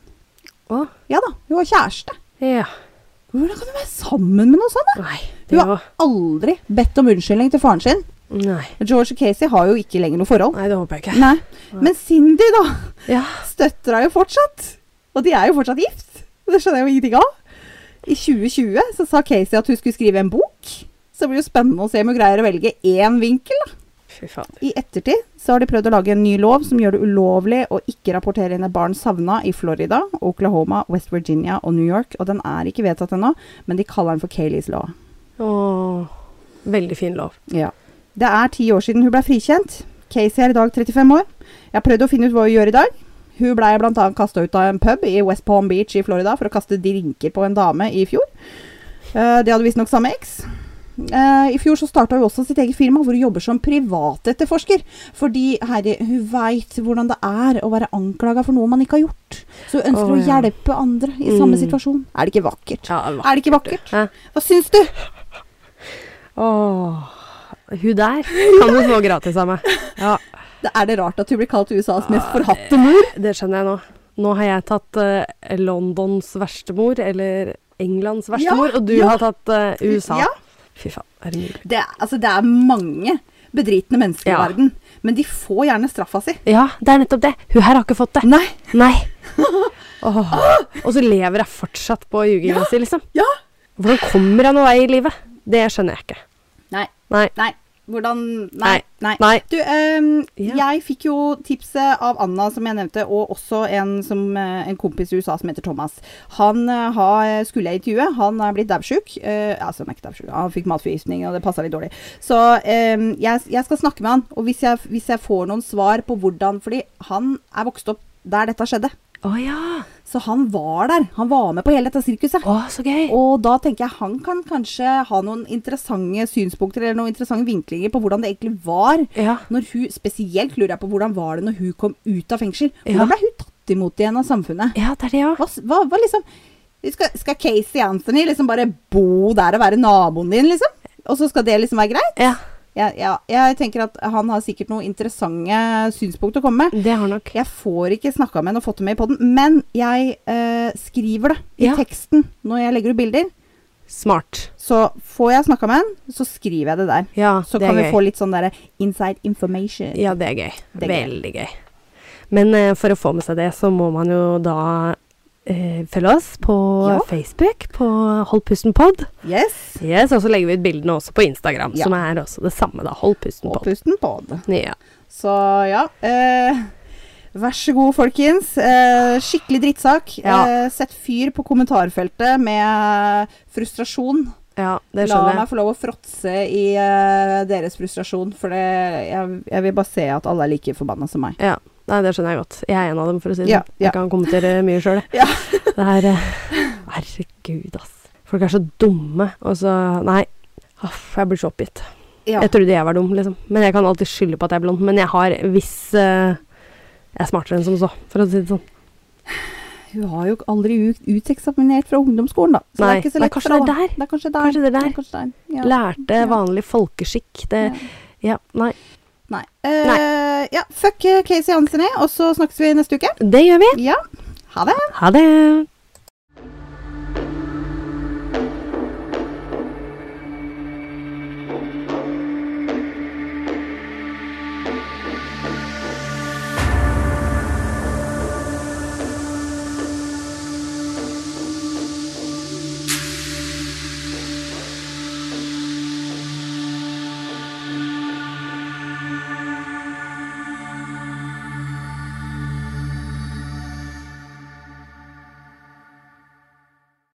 Å, Ja da, hun har kjæreste. ja. Hvordan kan du være sammen med noe sånt? da? Nei. det Hun har var aldri bedt om unnskyldning til faren sin. Nei. George og Casey har jo ikke lenger noe forhold. Nei, det håper jeg ikke. Nei. Men Cindy, da, Ja. støtter henne jo fortsatt. Og de er jo fortsatt gift. Det skjønner jeg jo ingenting av. I 2020 så sa Casey at hun skulle skrive en bok. Så det blir jo spennende å se om hun greier å velge én vinkel. da. Fy fader. I ettertid så har de prøvd å lage en ny lov som gjør det ulovlig å ikke rapportere inn et barn savna i Florida, Oklahoma, West Virginia og New York. Og den er ikke vedtatt ennå, men de kaller den for Kayleys law. Åh. Veldig fin lov. Ja. Det er ti år siden hun ble frikjent. Casey er i dag 35 år. Jeg har prøvd å finne ut hva hun gjør i dag. Hun ble bl.a. kasta ut av en pub i West Palm Beach i Florida for å kaste drinker på en dame i fjor. Uh, det hadde visstnok samme eks. Eh, I fjor så starta hun også sitt eget firma, hvor hun jobber som privatetterforsker. Fordi herre, hun veit hvordan det er å være anklaga for noe man ikke har gjort. Så hun ønsker Å, å hjelpe andre i samme Mm. situasjon. Er det ikke vakkert? Ja, Er det ikke vakkert? Hæ? Hva syns du? Åh. Hun der kan du få gratis av meg. Ja. Det er det rart at hun blir kalt USAs mest forhatte mor? Det skjønner jeg nå. Nå har jeg tatt uh, Londons verstemor, eller Englands verstemor, og du ja. har tatt uh, USA. Ja. Fy faen, er det mulig? Det, altså, det er mange bedritne mennesker Ja. i verden, men de får gjerne straffa si. Ja, det er nettopp det. Hun her har ikke fått det. Nei. Nei. Åh. Og så lever jeg fortsatt på ljugingen ja. sin, liksom. Ja. Hvordan kommer jeg noen vei i livet? Det skjønner jeg ikke. Nei. Nei. Nei. Hvordan Nei. nei. Nei. Du, um, Ja. jeg fikk jo tipset av Anna, som jeg nevnte, og også en, som, eh, en kompis i USA som heter Thomas. Han eh, har, skulle jeg intervjue. Han er blitt daudsjuk. Uh, altså, han er ikke daudsjuk. Han fikk matforgiftning, og det passa litt dårlig. Så um, jeg, jeg skal snakke med han. Og hvis jeg, hvis jeg får noen svar på hvordan Fordi han er vokst opp der dette skjedde. Å ja. Så han var der. Han var med på hele dette sirkuset. Oh, så gøy. Og da tenker jeg han kan kanskje ha noen interessante synspunkter eller noen interessante vinklinger på hvordan det egentlig var. Ja. Når hun, spesielt lurer jeg på hvordan var det når hun kom ut av fengsel. Ja. Hvordan ble hun tatt imot igjen av samfunnet? ja, det er det, ja. Hva, hva, hva liksom skal, skal Casey Anthony liksom bare bo der og være naboen din, liksom? Og så skal det liksom være greit? Ja, Jeg, ja, jeg tenker at han har sikkert noen interessante synspunkter å komme med. det har nok. Jeg får ikke snakka med han og fått det med i poden, men jeg eh, skriver det i Ja. teksten når jeg legger ut bilder. Smart. Så får jeg snakka med han, så skriver jeg det der. Ja, Så det kan vi gøy. få litt sånn derre inside information. Ja, det er gøy. Det er gøy. Veldig gøy. Men eh, for å få med seg det, så må man jo da eh, følge oss på Ja. Facebook, på Hold pusten pod. Yes. Yes, og så legger vi ut bildene også på Instagram, Ja. som er også det samme, da. Hold pusten pod. Hold pusten pod. Ja. Så ja. Eh, vær så god, folkens. Eh, skikkelig drittsak. Eh, sett fyr på kommentarfeltet med frustrasjon. ja, det skjønner jeg. La meg få lov å fråtse i eh, deres frustrasjon, for det, jeg, jeg vil bare se at alle er like forbanna som meg. Ja, nei, det skjønner jeg godt. Jeg er en av dem, for å si det sånn. ja. Jeg kan kommentere mye sjøl. Ja. Det er eh, Herregud, ass. Folk er så dumme, og så Nei. Aff, jeg blir så oppgitt. Ja. Jeg trodde jeg var dum, liksom. Men jeg kan alltid skylde på at jeg er blond. Men jeg har viss uh, Jeg er smartere enn som så, for å si det sånn. Hun har jo aldri ut- uteksaminert fra ungdomsskolen, da. Så det er ikke så lett. nei, kanskje det er der. Det er kanskje der. Kanskje det er der. kanskje der. Ja. Lærte vanlig folkeskikk. Det Ja. Ja, nei. Nei. Eh, ja, fuck Casey Anthony, og så snakkes vi neste uke. Det gjør vi. Ja. Ha det. Ha det.